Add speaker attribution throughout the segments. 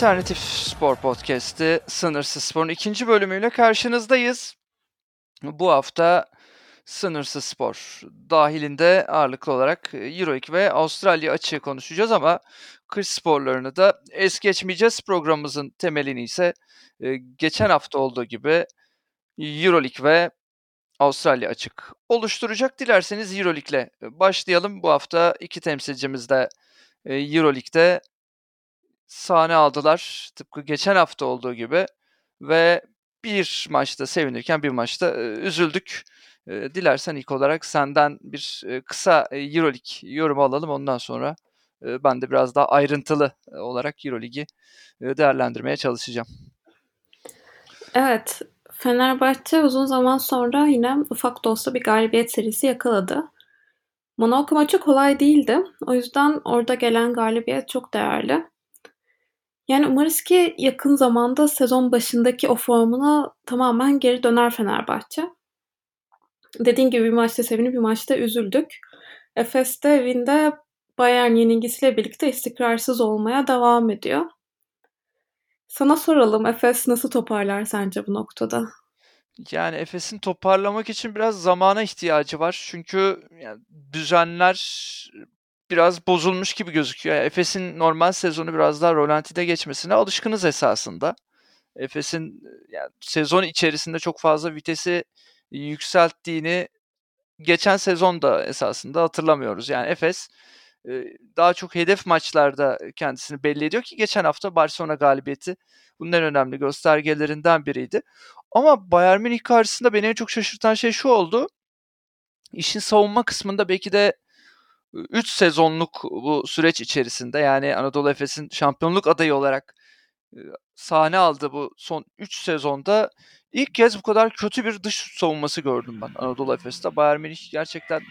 Speaker 1: Alternatif Spor Podcast'i Sınırsız Spor'un ikinci bölümüyle karşınızdayız. Bu hafta Sınırsız Spor dahilinde ağırlıklı olarak Euroleague ve Avustralya açığı konuşacağız ama kış sporlarını da es geçmeyeceğiz. Programımızın temelini ise e, geçen hafta olduğu gibi Euroleague ve Avustralya açık oluşturacak. Dilerseniz Euroleague'le başlayalım. Bu hafta iki temsilcimiz de e, Euroleague'de sahne aldılar. Tıpkı geçen hafta olduğu gibi ve bir maçta sevinirken bir maçta üzüldük. Dilersen ilk olarak senden bir kısa Euroleague yorumu alalım. Ondan sonra ben de biraz daha ayrıntılı olarak Euroleague'i değerlendirmeye çalışacağım.
Speaker 2: Evet, Fenerbahçe uzun zaman sonra yine ufak da olsa bir galibiyet serisi yakaladı. Monaco maçı kolay değildi. O yüzden orada gelen galibiyet çok değerli. Yani umarız ki yakın zamanda sezon başındaki o formuna tamamen geri döner Fenerbahçe. Dediğim gibi bir maçta sevinip bir maçta üzüldük. Efes de evinde Bayern yenilgisiyle birlikte istikrarsız olmaya devam ediyor. Sana soralım Efes nasıl toparlar sence bu noktada?
Speaker 1: Yani Efes'in toparlamak için biraz zamana ihtiyacı var. Çünkü yani düzenler biraz bozulmuş gibi gözüküyor. Yani Efes'in normal sezonu biraz daha rolantide geçmesine alışkınız esasında. Efes'in yani sezon içerisinde çok fazla vitesi yükselttiğini geçen sezon da esasında hatırlamıyoruz. Yani Efes daha çok hedef maçlarda kendisini belli ediyor ki geçen hafta Barcelona galibiyeti bunun en önemli göstergelerinden biriydi. Ama Bayern Münih karşısında beni en çok şaşırtan şey şu oldu. İşin savunma kısmında belki de 3 sezonluk bu süreç içerisinde yani Anadolu Efes'in şampiyonluk adayı olarak sahne aldı bu son 3 sezonda ilk kez bu kadar kötü bir dış savunması gördüm ben Anadolu Efes'te. Bayern Münih gerçekten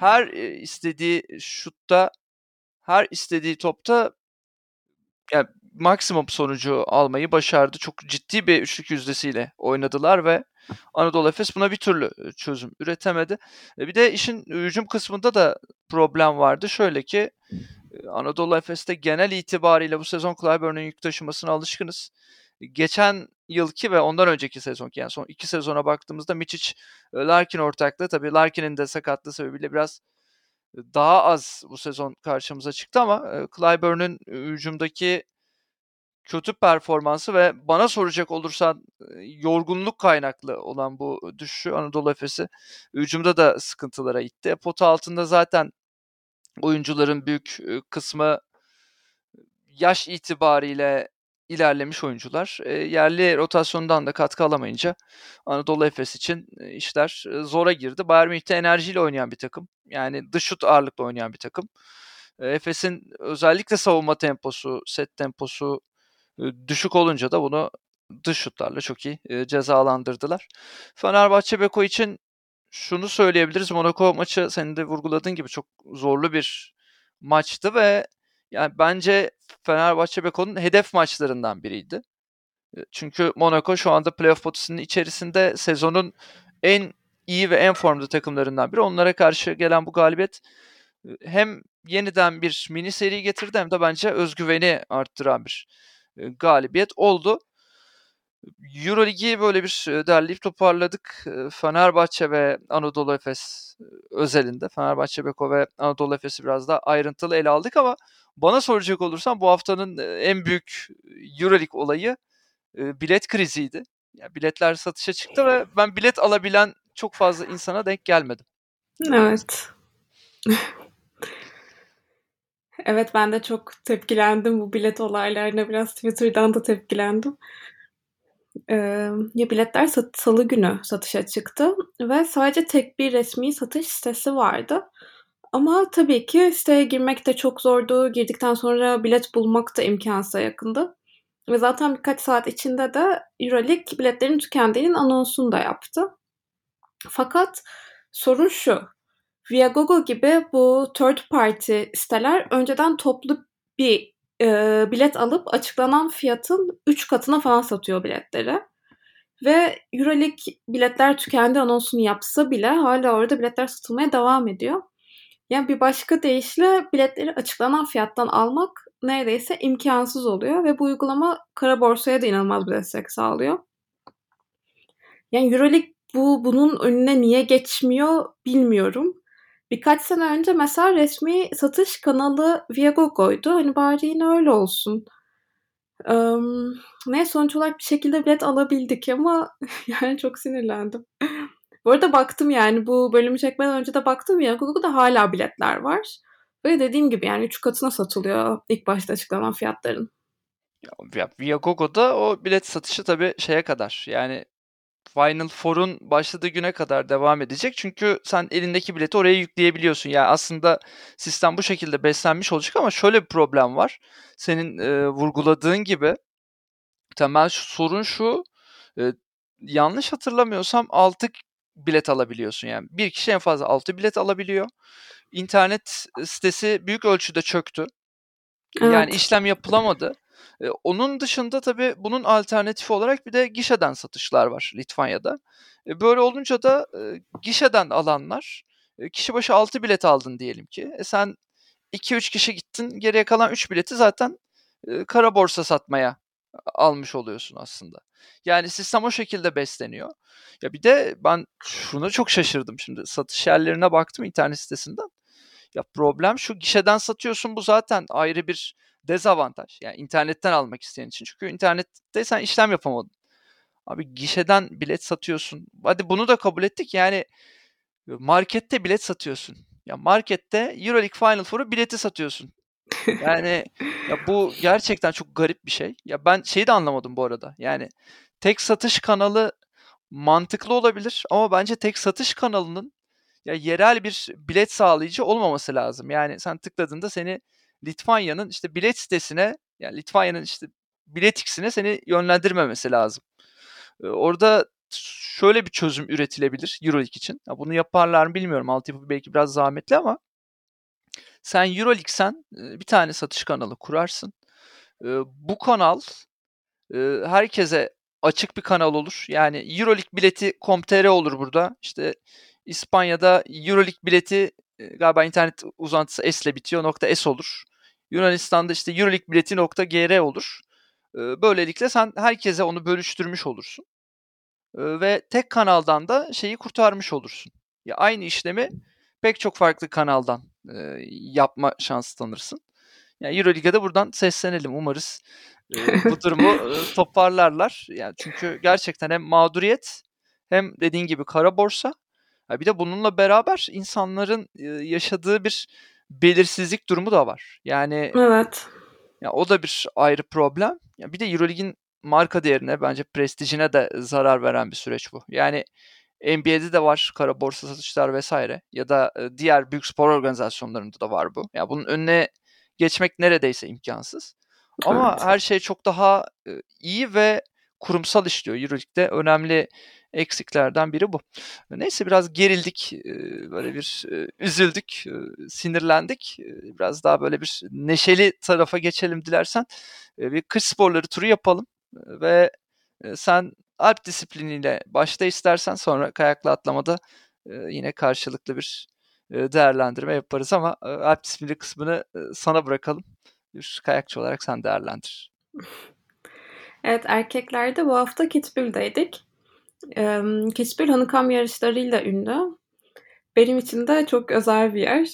Speaker 1: her istediği şutta, her istediği topta yani maksimum sonucu almayı başardı. Çok ciddi bir üçlük yüzdesiyle oynadılar ve Anadolu Efes buna bir türlü çözüm üretemedi. Bir de işin hücum kısmında da problem vardı. Şöyle ki Anadolu Efes'te genel itibariyle bu sezon Clyburn'un yük taşımasına alışkınız. Geçen yılki ve ondan önceki sezon yani son iki sezona baktığımızda Miçic Larkin ortaklığı tabii Larkin'in de sakatlığı sebebiyle biraz daha az bu sezon karşımıza çıktı ama Clyburn'un hücumdaki kötü performansı ve bana soracak olursan yorgunluk kaynaklı olan bu düşüşü Anadolu Efes'i hücumda da sıkıntılara itti. Pota altında zaten oyuncuların büyük kısmı yaş itibariyle ilerlemiş oyuncular. E, yerli rotasyondan da katkı alamayınca Anadolu Efes için işler zora girdi. Bayern Münih'te enerjiyle oynayan bir takım. Yani dış şut ağırlıklı oynayan bir takım. E, Efes'in özellikle savunma temposu, set temposu düşük olunca da bunu dış şutlarla çok iyi cezalandırdılar. Fenerbahçe Beko için şunu söyleyebiliriz. Monaco maçı senin de vurguladığın gibi çok zorlu bir maçtı ve yani bence Fenerbahçe Beko'nun hedef maçlarından biriydi. Çünkü Monaco şu anda playoff potasının içerisinde sezonun en iyi ve en formda takımlarından biri. Onlara karşı gelen bu galibiyet hem yeniden bir mini seri getirdi hem de bence özgüveni arttıran bir galibiyet oldu. Euroligi böyle bir derleyip toparladık. Fenerbahçe ve Anadolu Efes özelinde. Fenerbahçe, Beko ve Anadolu Efes'i biraz daha ayrıntılı ele aldık ama bana soracak olursan bu haftanın en büyük Euroleague olayı bilet kriziydi. Yani biletler satışa çıktı ve ben bilet alabilen çok fazla insana denk gelmedim.
Speaker 2: Evet. Evet ben de çok tepkilendim bu bilet olaylarına. Biraz Twitter'dan da tepkilendim. Ee, ya biletler sat- salı günü satışa çıktı ve sadece tek bir resmi satış sitesi vardı. Ama tabii ki siteye girmek de çok zordu. Girdikten sonra bilet bulmak da imkansıza yakındı. Ve zaten birkaç saat içinde de Euroleague biletlerin tükendiğinin anonsunu da yaptı. Fakat sorun şu. Viagogo gibi bu third party siteler önceden toplu bir e, bilet alıp açıklanan fiyatın 3 katına falan satıyor biletleri. Ve Euroleague biletler tükendi anonsunu yapsa bile hala orada biletler satılmaya devam ediyor. Yani bir başka deyişle biletleri açıklanan fiyattan almak neredeyse imkansız oluyor ve bu uygulama kara borsaya da inanılmaz bir destek sağlıyor. Yani Euroleague bu bunun önüne niye geçmiyor bilmiyorum. Birkaç sene önce mesela resmi satış kanalı Viagogo'ydu. Hani bari yine öyle olsun. Um, ne sonuç olarak bir şekilde bilet alabildik ama yani çok sinirlendim. bu arada baktım yani bu bölümü çekmeden önce de baktım Viagogo'da hala biletler var. Ve dediğim gibi yani üç katına satılıyor ilk başta açıklanan fiyatların.
Speaker 1: Ya, Viagogo'da o bilet satışı tabii şeye kadar yani Final Four'un başladığı güne kadar devam edecek. Çünkü sen elindeki bileti oraya yükleyebiliyorsun. Yani aslında sistem bu şekilde beslenmiş olacak ama şöyle bir problem var. Senin e, vurguladığın gibi temel sorun şu. E, yanlış hatırlamıyorsam 6 bilet alabiliyorsun. Yani bir kişi en fazla 6 bilet alabiliyor. İnternet sitesi büyük ölçüde çöktü. Evet. Yani işlem yapılamadı. E, onun dışında tabii bunun alternatifi olarak bir de gişeden satışlar var Litvanya'da. E, böyle olunca da e, gişeden alanlar e, kişi başı 6 bilet aldın diyelim ki. E, sen 2-3 kişi gittin geriye kalan 3 bileti zaten e, kara borsa satmaya almış oluyorsun aslında. Yani sistem o şekilde besleniyor. Ya bir de ben şuna çok şaşırdım şimdi. Satış yerlerine baktım internet sitesinden. Ya problem şu gişeden satıyorsun bu zaten ayrı bir dezavantaj. Yani internetten almak isteyen için. Çünkü internette sen işlem yapamadın. Abi gişeden bilet satıyorsun. Hadi bunu da kabul ettik. Yani markette bilet satıyorsun. Ya markette EuroLeague Final Four'u bileti satıyorsun. Yani ya bu gerçekten çok garip bir şey. Ya ben şeyi de anlamadım bu arada. Yani tek satış kanalı mantıklı olabilir ama bence tek satış kanalının ya yerel bir bilet sağlayıcı olmaması lazım. Yani sen tıkladığında seni Litvanya'nın işte bilet sitesine yani Litvanya'nın işte bilet x'ine seni yönlendirmemesi lazım. orada şöyle bir çözüm üretilebilir Euroleague için. Ya bunu yaparlar mı bilmiyorum. Altyapı belki biraz zahmetli ama sen Euroleague'sen bir tane satış kanalı kurarsın. bu kanal herkese açık bir kanal olur. Yani Euroleague bileti com.tr olur burada. İşte İspanya'da Euroleague bileti galiba internet uzantısı S ile bitiyor. Nokta S olur. Yunanistan'da işte Euroleague bileti nokta gr olur. Böylelikle sen herkese onu bölüştürmüş olursun. Ve tek kanaldan da şeyi kurtarmış olursun. Ya aynı işlemi pek çok farklı kanaldan yapma şansı tanırsın. Yani Euroleague'e de buradan seslenelim. Umarız bu durumu toparlarlar. Yani çünkü gerçekten hem mağduriyet hem dediğin gibi kara borsa bir de bununla beraber insanların yaşadığı bir belirsizlik durumu da var. Yani
Speaker 2: Evet.
Speaker 1: Ya o da bir ayrı problem. Ya bir de EuroLeague'in marka değerine bence prestijine de zarar veren bir süreç bu. Yani NBA'de de var kara borsa satışlar vesaire ya da diğer büyük spor organizasyonlarında da var bu. Ya yani bunun önüne geçmek neredeyse imkansız. Ama evet. her şey çok daha iyi ve kurumsal işliyor. EuroLeague'de önemli eksiklerden biri bu. Neyse biraz gerildik, böyle bir üzüldük, sinirlendik. Biraz daha böyle bir neşeli tarafa geçelim dilersen. Bir kış sporları turu yapalım ve sen alp disipliniyle başta istersen sonra kayakla atlamada yine karşılıklı bir değerlendirme yaparız ama alp disiplini kısmını sana bırakalım. Bir kayakçı olarak sen değerlendir.
Speaker 2: Evet erkeklerde bu hafta Kitzbühel'deydik. E, Kitzbühel Hanıkam yarışlarıyla ünlü. Benim için de çok özel bir yer.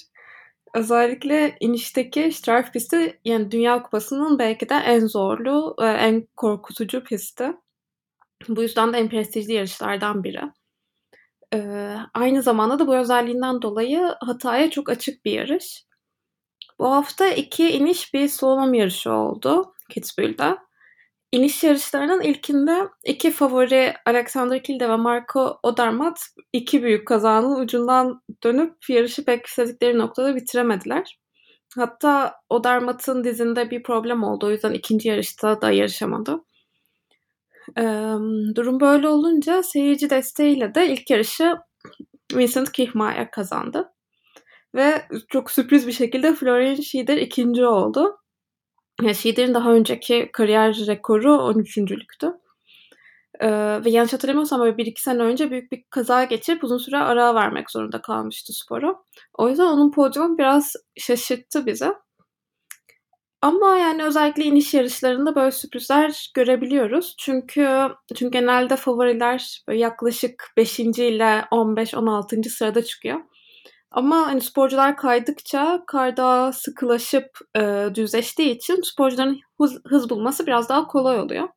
Speaker 2: Özellikle inişteki Streif pisti yani Dünya Kupası'nın belki de en zorlu, en korkutucu pisti. Bu yüzden de en prestijli yarışlardan biri. Ee, aynı zamanda da bu özelliğinden dolayı hataya çok açık bir yarış. Bu hafta iki iniş bir slalom yarışı oldu Kitzbühel'de. İniş yarışlarının ilkinde iki favori Alexander Kilde ve Marco Odermatt iki büyük kazanın ucundan dönüp yarışı pek istedikleri noktada bitiremediler. Hatta Odermatt'ın dizinde bir problem oldu. O yüzden ikinci yarışta da yarışamadı. Ee, durum böyle olunca seyirci desteğiyle de ilk yarışı Vincent Kihmaier kazandı. Ve çok sürpriz bir şekilde Florian Schieder ikinci oldu. Yani Schieder'in daha önceki kariyer rekoru 13.lüktü. Ee, ve yanlış hatırlamıyorsam böyle bir iki sene önce büyük bir kaza geçirip uzun süre ara vermek zorunda kalmıştı spora. O yüzden onun podyumu biraz şaşırttı bize. Ama, yani, özellikle iniş yarışlarında böyle sürprizler görebiliyoruz. Çünkü çünkü genelde favoriler yaklaşık 5'inci ile 15-16'ncı sırada çıkıyor. Ama, hani, sporcular kaydıkça kar daha sıkılaşıp, eee, düzleştiği için sporcuların hız hız bulması biraz daha kolay oluyor.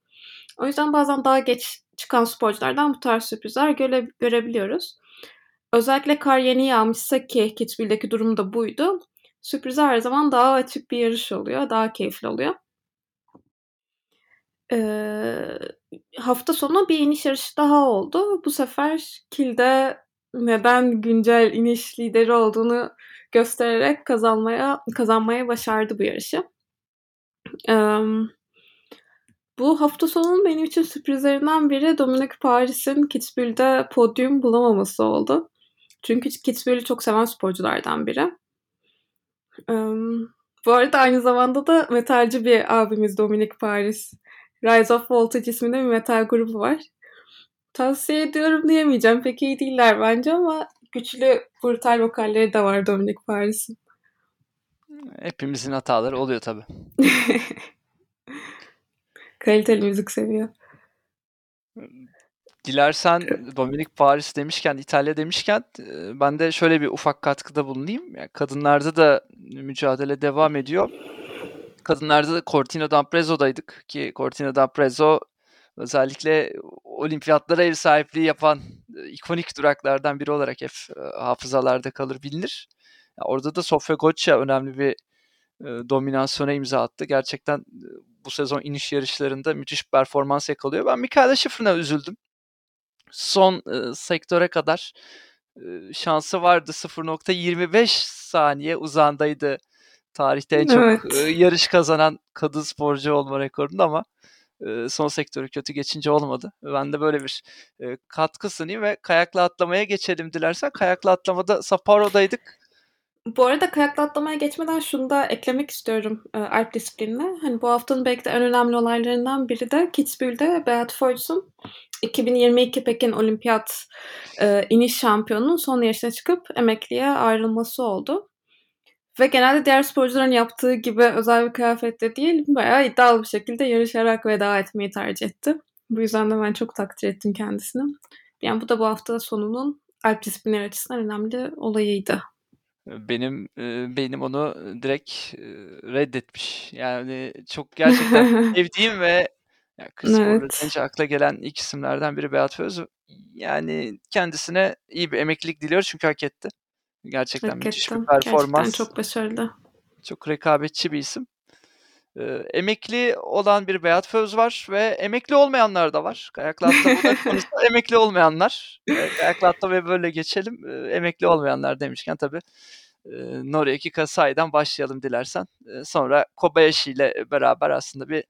Speaker 2: O yüzden bazen daha geç çıkan sporculardan bu tarz sürprizler göre görebiliyoruz. Özellikle kar yeni yağmışsa ki Kitzbühel'deki durum da buydu, sürprize her zaman daha açık bir yarış oluyor, daha keyifli oluyor. Eee, hafta sonu bir iniş yarışı daha oldu. Bu sefer Kiel'de neden güncel iniş lideri olduğunu göstererek kazanmaya kazanmayı başardı bu yarışı. Emm, bu hafta sonunun benim için sürprizlerinden biri Dominic Paris'in Kitzbühel'de podyum bulamaması oldu. Çünkü Kitzbühel'i çok seven sporculardan biri. Emm, bu arada aynı zamanda da metalci bir abimiz Dominic Paris. Rise of Voltage isminde bir metal grubu var. Tavsiye ediyorum diyemeyeceğim. Pek iyi değiller bence ama güçlü, brutal vokalleri de var Dominic Paris'in.
Speaker 1: Hepimizin hataları oluyor tabii.
Speaker 2: Kaliteli müzik seviyor.
Speaker 1: Dilersen Dominic Paris demişken, İtalya demişken ben de şöyle bir ufak katkıda bulunayım. Yani kadınlarda da mücadele devam ediyor. Kadınlarda da Cortina d'Ampezzo'daydık ki Cortina d'Ampezzo özellikle olimpiyatlara ev sahipliği yapan ikonik duraklardan biri olarak hep hafızalarda kalır bilinir. Orada da Sofia Goccia önemli bir dominasyona imza attı. Gerçekten bu sezon iniş yarışlarında müthiş performans yakalıyor. Ben Mikaela Schifrin'e üzüldüm. Son e, sektöre kadar e, şansı vardı. 0.25 saniye uzandaydı tarihte en çok
Speaker 2: Evet.
Speaker 1: e, yarış kazanan kadın sporcu olma rekorunda ama son sektörü kötü geçince olmadı. Ben de böyle bir e, katkı sunayım ve kayakla atlamaya geçelim dilersen. Kayakla atlamada Sapparo'daydık.
Speaker 2: Bu arada kayakla atlamaya geçmeden şunu da eklemek istiyorum e, Alp disiplinine. Hani bu haftanın belki de en önemli olaylarından biri de Kitzbühel'de Beat Feuz'un 2022 Pekin Olimpiyat e, iniş şampiyonunun son yarışına çıkıp emekliye ayrılması oldu. Ve genelde diğer sporcuların yaptığı gibi özel bir kıyafette değil, bayağı iddialı bir şekilde yarışarak veda etmeyi tercih etti. Bu yüzden de ben çok takdir ettim kendisini. Yani bu da bu hafta sonunun Alp disiplinleri açısından önemli olayıydı.
Speaker 1: Benim e, beynim onu direkt e, reddetmiş. Yani çok gerçekten sevdiğim ve ya kız
Speaker 2: Evet.
Speaker 1: akla gelen ilk isimlerden biri Beat Feuz. Yani kendisine iyi bir emeklilik diliyoruz çünkü hak etti. Gerçekten müthiş bir
Speaker 2: Hakikaten. Gerçekten
Speaker 1: performans.
Speaker 2: çok başarılı.
Speaker 1: Çok rekabetçi bir isim. Ee, emekli olan bir Beat Feuz var ve emekli olmayanlar da var. Konusunda emekli olmayanlar. Ee, atlamaya böyle geçelim. Ee, emekli olmayanlar demişken tabii e, Noriaki Kasai'den başlayalım dilersen. Ee, sonra Kobayashi ile beraber aslında bir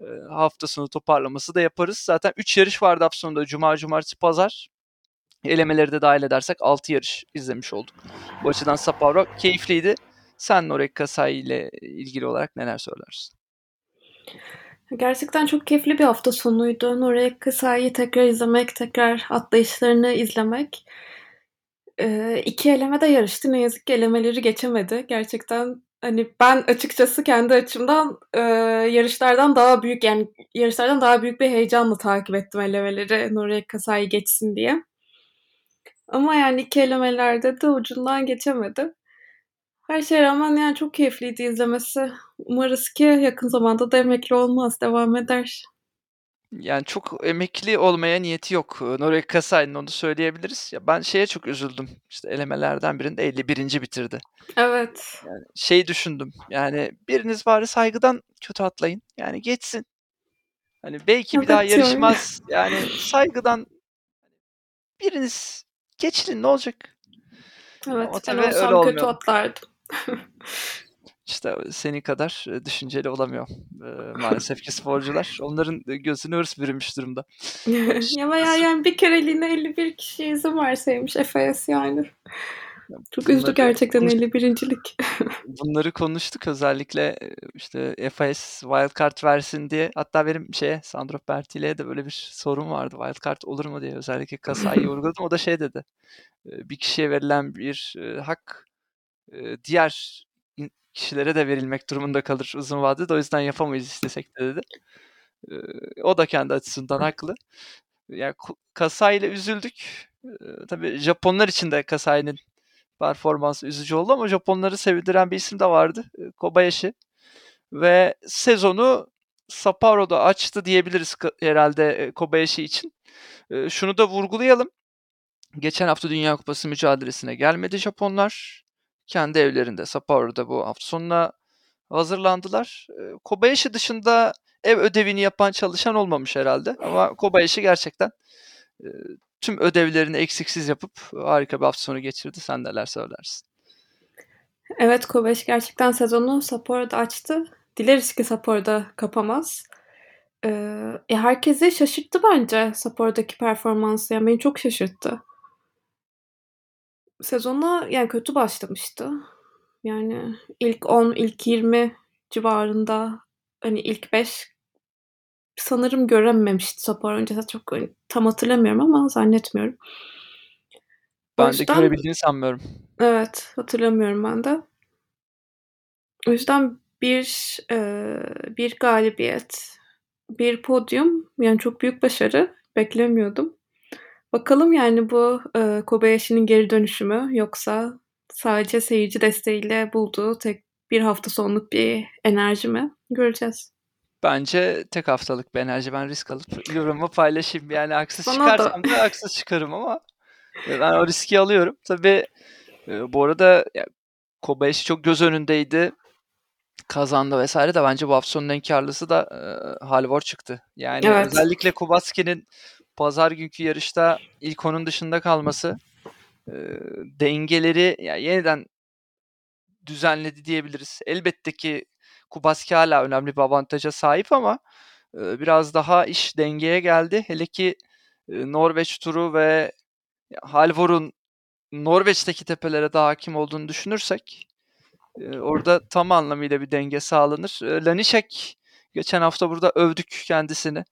Speaker 1: e, hafta sonu toparlaması da yaparız. Zaten 3 yarış vardı hafta sonunda. Cuma, cumartesi, pazar. Elemeleri de dahil edersek 6 yarış izlemiş olduk. Bu açıdan Sapporo keyifliydi. Sen Norek Kasai ile ilgili olarak neler söylersin?
Speaker 2: Gerçekten çok keyifli bir hafta sonuydu. Norek Kasai'yi tekrar izlemek, tekrar atlayışlarını izlemek. Ee, iki eleme de yarıştı. Ne yazık ki elemeleri geçemedi. Gerçekten hani ben açıkçası kendi açımdan e, yarışlardan daha büyük yani yarışlardan daha büyük bir heyecanla takip ettim elemeleri Norek Kasai geçsin diye. Ama yani iki elemelerde de ucundan geçemedi. Her şeye rağmen yani çok keyifliydi izlemesi. Umarız ki yakın zamanda da emekli olmaz, devam eder.
Speaker 1: Yani çok emekli olmaya niyeti yok. Norek Kasai'nin onu söyleyebiliriz. Ya ben şeye çok üzüldüm. İşte elemelerden birinde 51. bitirdi.
Speaker 2: Evet.
Speaker 1: Yani şey düşündüm. Yani biriniz bari saygıdan kötü atlayın. Yani geçsin. Hani belki bir
Speaker 2: Evet,
Speaker 1: daha yarışmaz. Yani saygıdan biriniz geçin ne olacak?
Speaker 2: Evet, ben
Speaker 1: tabii öyle
Speaker 2: olsam kötü
Speaker 1: olmuyor.
Speaker 2: atlardım.
Speaker 1: İşte seni kadar e, düşünceli olamıyor e, maalesef ki sporcular. Onların gözüne hırs bürümüş durumda.
Speaker 2: ya bayağı yani bir kereliğine 51 kişi izin verseymiş Efes yani. Çok üzdü
Speaker 1: Bunları
Speaker 2: gerçekten
Speaker 1: konuş-
Speaker 2: 51.lik.
Speaker 1: Bunları konuştuk özellikle e, işte FIS wildcard versin diye. Hatta benim şeye Sandro Berti'yle de böyle bir sorun vardı. Wildcard olur mu diye özellikle Kasai'yi vurguladım. O da şey dedi. e, Bir kişiye verilen bir e, hak diğer kişilere de verilmek durumunda kalır uzun vadede. O yüzden yapamayız istesek de dedi. O da kendi açısından haklı. Yani Kasai ile üzüldük. Tabii Japonlar için de Kasai'nin performansı üzücü oldu ama Japonları sevindiren bir isim de vardı. Kobayashi. Ve sezonu Sapparo'da açtı diyebiliriz herhalde Kobayashi için. Şunu da vurgulayalım. Geçen hafta Dünya Kupası mücadelesine gelmedi Japonlar. Kendi evlerinde Sapparo'da bu hafta sonuna hazırlandılar. Kobayashi dışında ev ödevini yapan çalışan olmamış herhalde. Ama Kobayashi gerçekten tüm ödevlerini eksiksiz yapıp harika bir hafta sonu geçirdi. Sen neler söylersin?
Speaker 2: Evet Kobayashi gerçekten sezonu Sapporo'da açtı. Dileriz ki Sapporo'da kapamaz. Ee, e, herkesi şaşırttı bence Sapporo'daki performansı. Yani beni çok şaşırttı. Sezona yani kötü başlamıştı. Yani ilk 10, ilk 20 civarında hani ilk 5 sanırım görememişti Sapporo öncesi. Çok tam hatırlamıyorum ama zannetmiyorum.
Speaker 1: Ben yüzden, de görebildiğini sanmıyorum.
Speaker 2: Evet hatırlamıyorum ben de. O yüzden bir e, bir galibiyet, bir podyum yani çok büyük başarı. Beklemiyordum. Bakalım yani bu e, Kobayashi'nin geri dönüşü mü yoksa sadece seyirci desteğiyle bulduğu tek bir hafta sonluk bir enerji mi? Göreceğiz.
Speaker 1: Bence tek haftalık bir enerji. Ben risk alıp yorumu paylaşayım. Yani haksız Bana çıkarsam da. da haksız çıkarım ama ben o riski alıyorum. Tabii e, bu arada ya, Kobayashi çok göz önündeydi kazandı vesaire de bence bu hafta sonunun en karlısı da e, Halvor çıktı. Yani evet. özellikle Kubatski'nin pazar günkü yarışta ilk onun dışında kalması e, dengeleri yani yeniden düzenledi diyebiliriz. Elbette ki Kubatski hala önemli bir avantaja sahip ama biraz daha iş dengeye geldi. Hele ki Norveç turu ve Halvor'un Norveç'teki tepelere daha hakim olduğunu düşünürsek orada tam anlamıyla bir denge sağlanır. E, Lanişek geçen hafta burada övdük kendisini.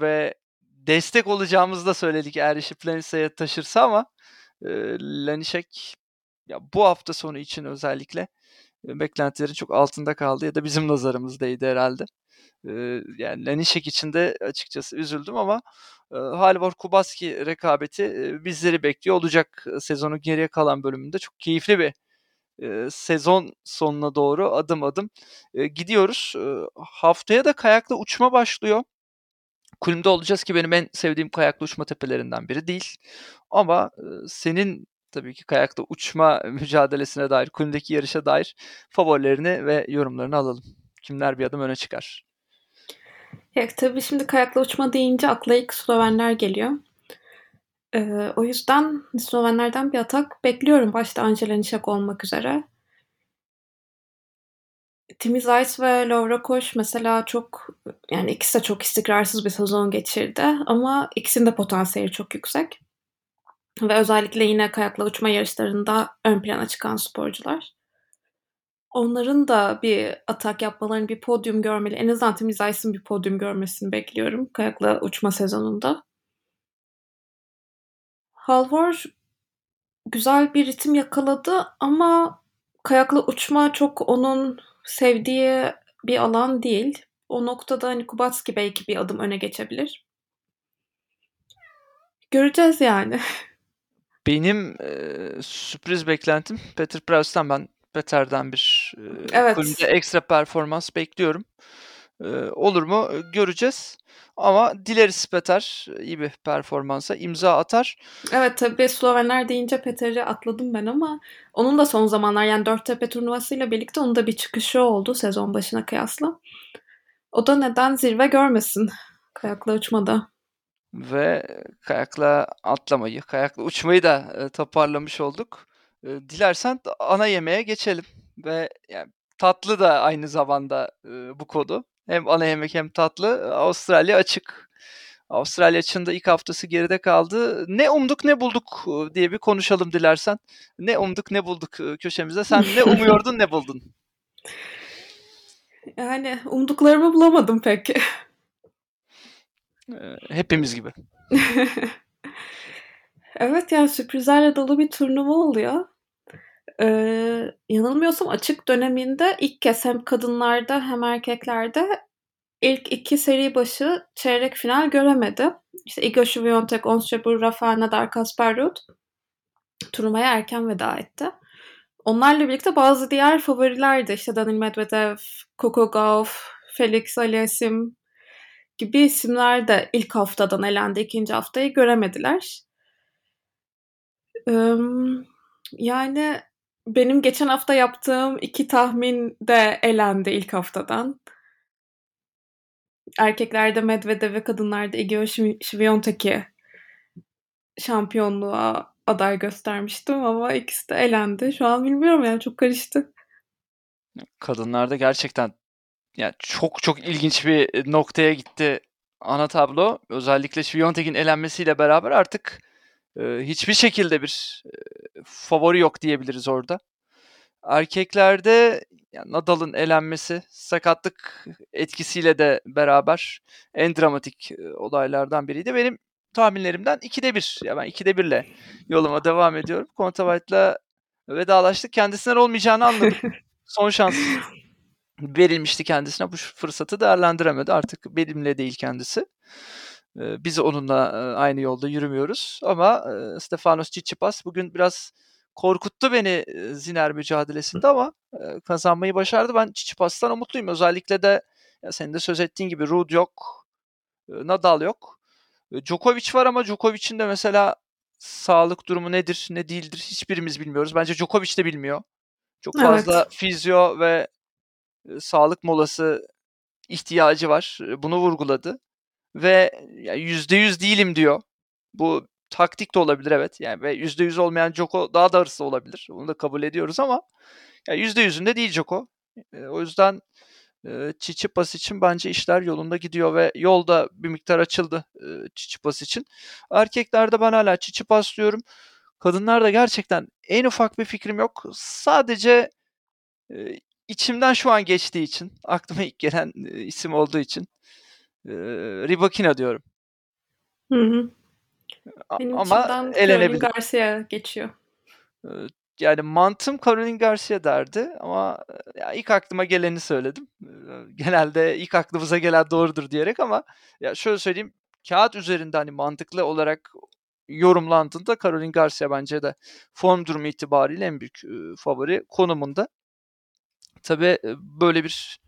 Speaker 1: Ve destek olacağımızı da söyledik eğer işi Planisa'ya taşırsa ama e, Lanişek ya bu hafta sonu için özellikle beklentilerin çok altında kaldı ya da bizim nazarımızdaydı herhalde. yani Lanişek için de açıkçası üzüldüm ama e, Halvor Kubaski rekabeti bizleri bekliyor olacak sezonun geriye kalan bölümünde. Çok keyifli bir sezon sonuna doğru adım adım gidiyoruz. haftaya da kayakla uçma başlıyor. Kulümde olacağız ki benim en sevdiğim kayakla uçma tepelerinden biri değil. Ama senin tabii ki kayakta uçma mücadelesine dair, kulümdeki yarışa dair favorilerini ve yorumlarını alalım. Kimler bir adım öne çıkar?
Speaker 2: Ya, tabii şimdi kayakla uçma deyince akla ilk Slovenler geliyor. Eee, o yüzden Slovenlerden bir atak bekliyorum. Başta Angela Nişak olmak üzere. Timi Zayt ve Laura Koş mesela çok yani ikisi de çok istikrarsız bir sezon geçirdi ama ikisinin de potansiyeli çok yüksek. Ve özellikle yine kayakla uçma yarışlarında ön plana çıkan sporcular. Onların da bir atak yapmalarını, bir podyum görmeli. En azından Timi Zayt'ın bir podyum görmesini bekliyorum kayakla uçma sezonunda. Halvor güzel bir ritim yakaladı ama kayakla uçma çok onun sevdiği bir alan değil. O noktada hani Kubatski belki bir adım öne geçebilir. Göreceğiz yani.
Speaker 1: Benim e, sürpriz beklentim Peter Preuss'tan ben Peter'den bir e, evet. ekstra performans bekliyorum. E, olur mu? Göreceğiz. Ama dileriz Peter iyi bir performansa imza atar.
Speaker 2: Evet tabii Slovenler deyince Peter'i atladım ben ama onun da son zamanlar yani Dörttepe turnuvasıyla birlikte onun da bir çıkışı oldu sezon başına kıyasla. O da neden zirve görmesin kayakla uçmada.
Speaker 1: Ve kayakla atlamayı, kayakla uçmayı da e, toparlamış olduk. E, dilersen ana yemeğe geçelim. Ve yani tatlı da aynı zamanda e, bu kodu. Hem ana yemek hem tatlı. Avustralya açık. Avustralya açığında ilk haftası geride kaldı. Ne umduk ne bulduk diye bir konuşalım dilersen. Ne umduk ne bulduk köşemizde. Sen ne umuyordun ne buldun?
Speaker 2: Yani umduklarımı bulamadım pek.
Speaker 1: Hepimiz gibi.
Speaker 2: evet yani sürprizlerle dolu bir turnuva oluyor. Eee, yanılmıyorsam açık döneminde ilk kez hem kadınlarda hem erkeklerde ilk iki seri başı çeyrek final göremedi. İşte Iga Świątek, Ons Jabeur, Rafael Nadal, Kasper Ruud turnuvaya erken veda etti. Onlarla birlikte bazı diğer favoriler de işte Daniil Medvedev, Coco Gauff, Felix Aliassime gibi isimler de ilk haftadan elendi. ikinci haftayı göremediler. Yani benim geçen hafta yaptığım iki tahmin de elendi ilk haftadan. Erkeklerde Medvedev ve kadınlarda Igor Świątek'i şampiyonluğa aday göstermiştim ama ikisi de elendi. Şu an bilmiyorum yani çok karıştı.
Speaker 1: Kadınlarda gerçekten yani çok çok ilginç bir noktaya gitti ana tablo. Özellikle Świątek'in elenmesiyle beraber artık e, hiçbir şekilde bir e, favori yok diyebiliriz orada. Erkeklerde yani Nadal'ın elenmesi sakatlık etkisiyle de beraber en dramatik olaylardan biriydi. Benim tahminlerimden 2'de 1. Ya ben 2'de 1 ile yoluma devam ediyorum. Kontavayt'la vedalaştık. Kendisinden olmayacağını anladım. Son şans verilmişti kendisine. Bu fırsatı değerlendiremedi. Artık benimle değil kendisi. Biz onunla aynı yolda yürümüyoruz. Ama Stefanos Tsitsipas bugün biraz korkuttu beni Ziner mücadelesinde ama kazanmayı başardı. Ben Çiçipas'tan umutluyum. Özellikle de ya senin de söz ettiğin gibi Rud yok. Nadal yok. Djokovic var ama Djokovic'in de mesela sağlık durumu nedir, ne değildir hiçbirimiz bilmiyoruz. Bence Djokovic de bilmiyor. Çok fazla evet. fizyo ve sağlık molası ihtiyacı var. Bunu vurguladı. Ve yüzde yüz değilim diyor. Bu taktik de olabilir evet. Yani ve yüzde yüz olmayan Joko daha da hırslı olabilir. Bunu da kabul ediyoruz ama yüzde yüzünde değil Joko. O yüzden Çiçipas için bence işler yolunda gidiyor ve yolda bir miktar açıldı Çiçipas için. Erkeklerde ben hala Çiçipas diyorum. Kadınlarda gerçekten en ufak bir fikrim yok. Sadece içimden şu an geçtiği için, aklıma ilk gelen e, isim olduğu için e, Ribakina diyorum.
Speaker 2: Hı hı. Benim Ama elenebilir. Garcia geçiyor.
Speaker 1: Yani mantım Caroline Garcia derdi ama ya ilk aklıma geleni söyledim. Genelde ilk aklımıza gelen doğrudur diyerek ama ya şöyle söyleyeyim kağıt üzerinde hani mantıklı olarak yorumlandığında Caroline Garcia bence de form durumu itibariyle en büyük favori konumunda. Tabi böyle bir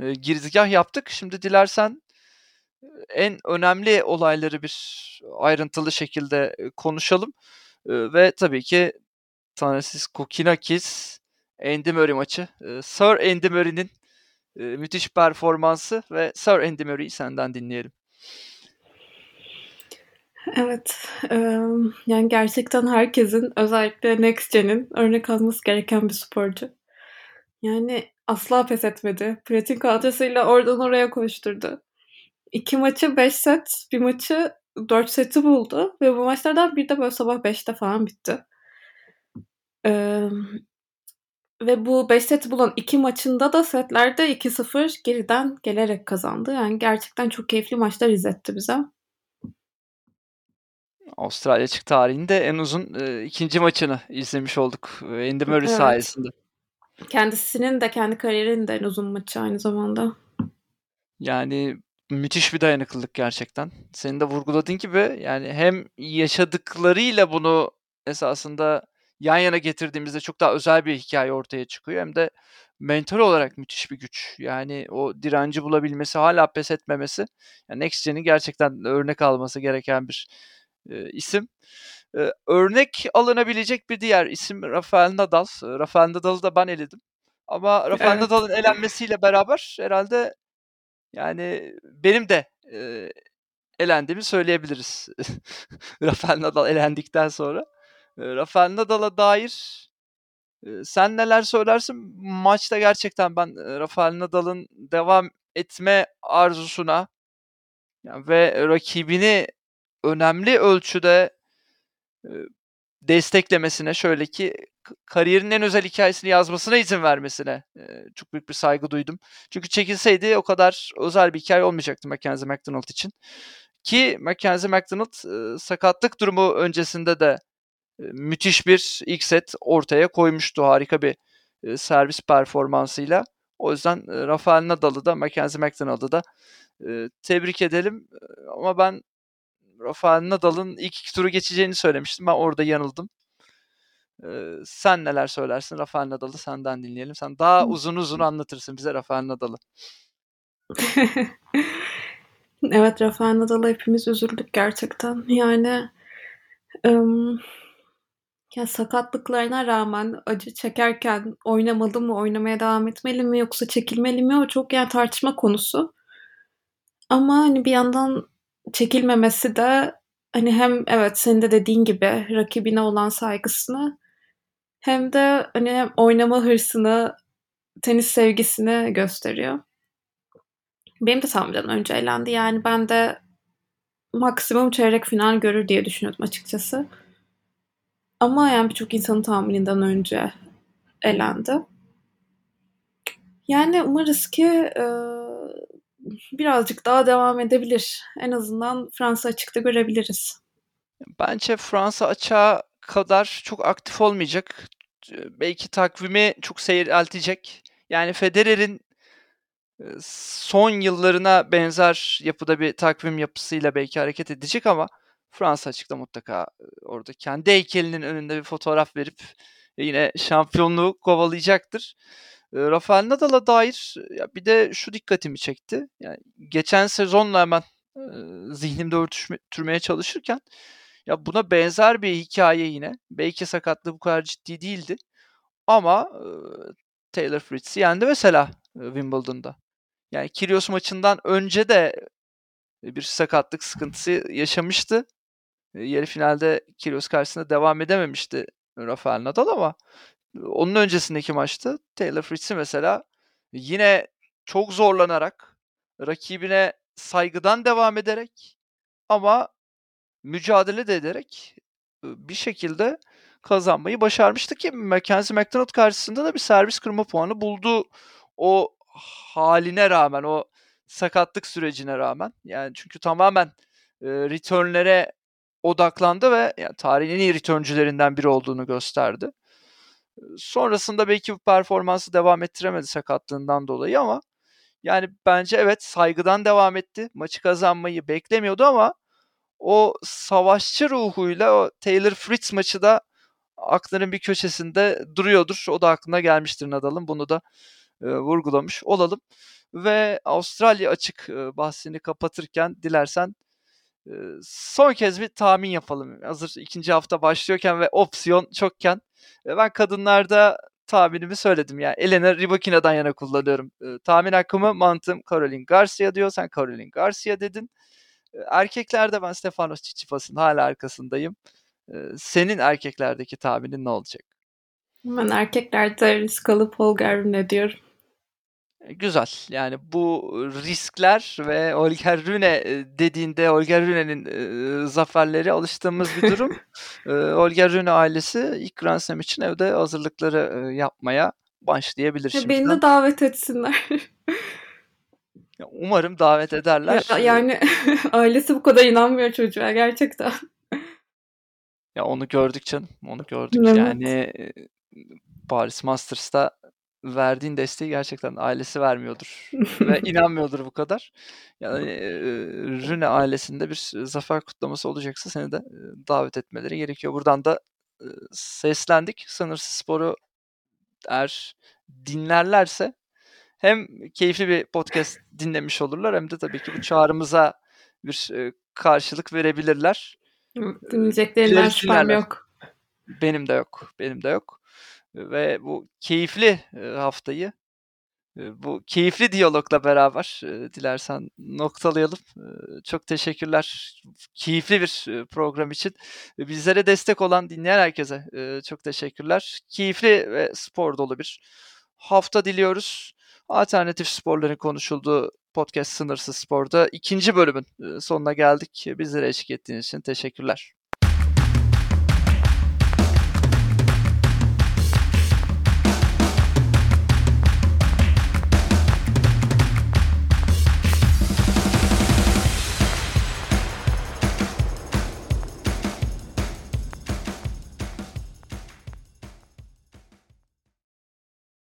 Speaker 1: e, girizgah yaptık. Şimdi dilersen en önemli olayları bir ayrıntılı şekilde konuşalım. Ve tabii ki Tanrısız Kokinakis Andy Murray maçı. Sir Andy Murray'nin müthiş performansı ve Sir Andy Murray'i senden dinleyelim.
Speaker 2: Evet, yani gerçekten herkesin özellikle Next Gen'in örnek alması gereken bir sporcu. Yani asla pes etmedi. Pratik kadrosuyla oradan oraya koşturdu. İki maçı 5 set, bir maçı 4 seti buldu. Ve bu maçlardan bir de böyle sabah 5'te falan bitti. Ee, ve bu 5 seti bulan iki maçında da setlerde 2-0 geriden gelerek kazandı. Yani gerçekten çok keyifli maçlar izletti bize.
Speaker 1: Avustralya açık tarihinde en uzun e, ikinci maçını izlemiş olduk. Andy Murray evet. sayesinde.
Speaker 2: Kendisinin de kendi kariyerinin de en uzun maçı aynı zamanda.
Speaker 1: Yani müthiş bir dayanıklılık gerçekten. Senin de vurguladığın gibi yani hem yaşadıklarıyla bunu esasında yan yana getirdiğimizde çok daha özel bir hikaye ortaya çıkıyor. Hem de mental olarak müthiş bir güç. Yani o direnci bulabilmesi, hala pes etmemesi. Yani Next Gen'in gerçekten örnek alması gereken bir e, isim. E, örnek alınabilecek bir diğer isim Rafael Nadal. Rafael Nadal'ı da ben eledim. Ama Rafael evet. Nadal'ın elenmesiyle beraber herhalde yani benim de e, elendiğimi söyleyebiliriz. Rafael Nadal elendikten sonra. E, Rafael Nadal'a dair e, sen neler söylersin? Maçta gerçekten ben e, Rafael Nadal'ın devam etme arzusuna yani ve rakibini önemli ölçüde desteklemesine şöyle ki kariyerinin en özel hikayesini yazmasına izin vermesine çok büyük bir saygı duydum. Çünkü çekilseydi o kadar özel bir hikaye olmayacaktı Mackenzie McDonald için. Ki Mackenzie McDonald sakatlık durumu öncesinde de müthiş bir ilk set ortaya koymuştu. Harika bir servis performansıyla. O yüzden Rafael Nadal'ı da Mackenzie McDonald'ı da tebrik edelim. Ama ben Rafael Nadal'ın ilk iki turu geçeceğini söylemiştim. Ben orada yanıldım. sen neler söylersin Rafael Nadal'ı senden dinleyelim. Sen daha uzun uzun anlatırsın bize Rafael Nadal'ı.
Speaker 2: evet Rafael Nadal'a hepimiz üzüldük gerçekten. Yani ım, ya sakatlıklarına rağmen acı çekerken oynamalı mı, oynamaya devam etmeli mi yoksa çekilmeli mi o çok yani tartışma konusu. Ama hani bir yandan çekilmemesi de hani hem evet senin de dediğin gibi rakibine olan saygısını hem de hani hem oynama hırsını, tenis sevgisini gösteriyor. Benim de tahminden önce elendi. Yani ben de maksimum çeyrek final görür diye düşünüyordum açıkçası. Ama yani birçok insanın tahmininden önce elendi. Yani umarız ki e, birazcık daha devam edebilir. En azından Fransa açıkta görebiliriz.
Speaker 1: Bence Fransa açığa kadar çok aktif olmayacak. Belki takvimi çok seyreltecek. Yani Federer'in son yıllarına benzer yapıda bir takvim yapısıyla belki hareket edecek ama Fransa açıkta mutlaka orada kendi heykelinin önünde bir fotoğraf verip yine şampiyonluğu kovalayacaktır. Rafael Nadal'a dair ya bir de şu dikkatimi çekti. Yani geçen sezonla hemen e, zihnimde örtüştürmeye çalışırken ya buna benzer bir hikaye yine. Belki sakatlığı bu kadar ciddi değildi. Ama e, Taylor Fritz'i yendi mesela e, Wimbledon'da. Yani Kyrgios maçından önce de bir sakatlık sıkıntısı yaşamıştı. Yarı finalde Kyrgios karşısında devam edememişti Rafael Nadal ama onun öncesindeki maçta Taylor Fritz'i mesela yine çok zorlanarak rakibine saygıdan devam ederek ama mücadele de ederek bir şekilde kazanmayı başarmıştı ki Mackenzie McDonald karşısında da bir servis kırma puanı buldu o haline rağmen o sakatlık sürecine rağmen yani çünkü tamamen e, returnlere odaklandı ve yani tarihin en iyi returncülerinden biri olduğunu gösterdi. Sonrasında belki bu performansı devam ettiremedi sakatlığından dolayı ama yani bence evet saygıdan devam etti. Maçı kazanmayı beklemiyordu ama o savaşçı ruhuyla o Taylor Fritz maçı da aklının bir köşesinde duruyordur. O da aklına gelmiştir Nadal'ın. Bunu da e, vurgulamış olalım. Ve Avustralya açık e, bahsini kapatırken dilersen e, son kez bir tahmin yapalım. Hazır ikinci hafta başlıyorken ve opsiyon çokken ben kadınlarda tahminimi söyledim. Yani Elena Rybakina'dan yana kullanıyorum. E, tahmin hakkımı mantığım Caroline Garcia diyor. Sen Caroline Garcia dedin. E, erkeklerde ben Stefanos Tsitsipas'ın hala arkasındayım. E, senin erkeklerdeki tahminin ne olacak?
Speaker 2: Ben erkeklerde risk alıp Holger diyorum.
Speaker 1: E, güzel. Yani bu riskler ve Holger Rune dediğinde Holger Rune'nin e, zaferleri alıştığımız bir durum. e, Holger Rune ailesi ilk Grand Slam için evde hazırlıkları e, yapmaya başlayabilir.
Speaker 2: Ya beni de davet etsinler.
Speaker 1: Umarım davet ederler.
Speaker 2: Ya, yani ailesi bu kadar inanmıyor çocuğa gerçekten.
Speaker 1: Ya onu gördük canım. Onu gördük. Evet. Yani Paris Masters'ta verdiğin desteği gerçekten ailesi vermiyordur ve inanmıyordur bu kadar. Yani e, Rune ailesinde bir zafer kutlaması olacaksa seni de e, davet etmeleri gerekiyor. Buradan da e, seslendik. Sınırsız sporu eğer dinlerlerse hem keyifli bir podcast dinlemiş olurlar hem de tabii ki bu çağrımıza bir e, karşılık verebilirler.
Speaker 2: Dinleyeceklerinden şüphem yok.
Speaker 1: Benim de yok. Benim de yok ve bu keyifli haftayı bu keyifli diyalogla beraber dilersen noktalayalım. Çok teşekkürler. Keyifli bir program için. Bizlere destek olan dinleyen herkese çok teşekkürler. Keyifli ve spor dolu bir hafta diliyoruz. Alternatif sporların konuşulduğu podcast Sınırsız Spor'da ikinci bölümün sonuna geldik. Bizlere eşlik ettiğiniz için teşekkürler.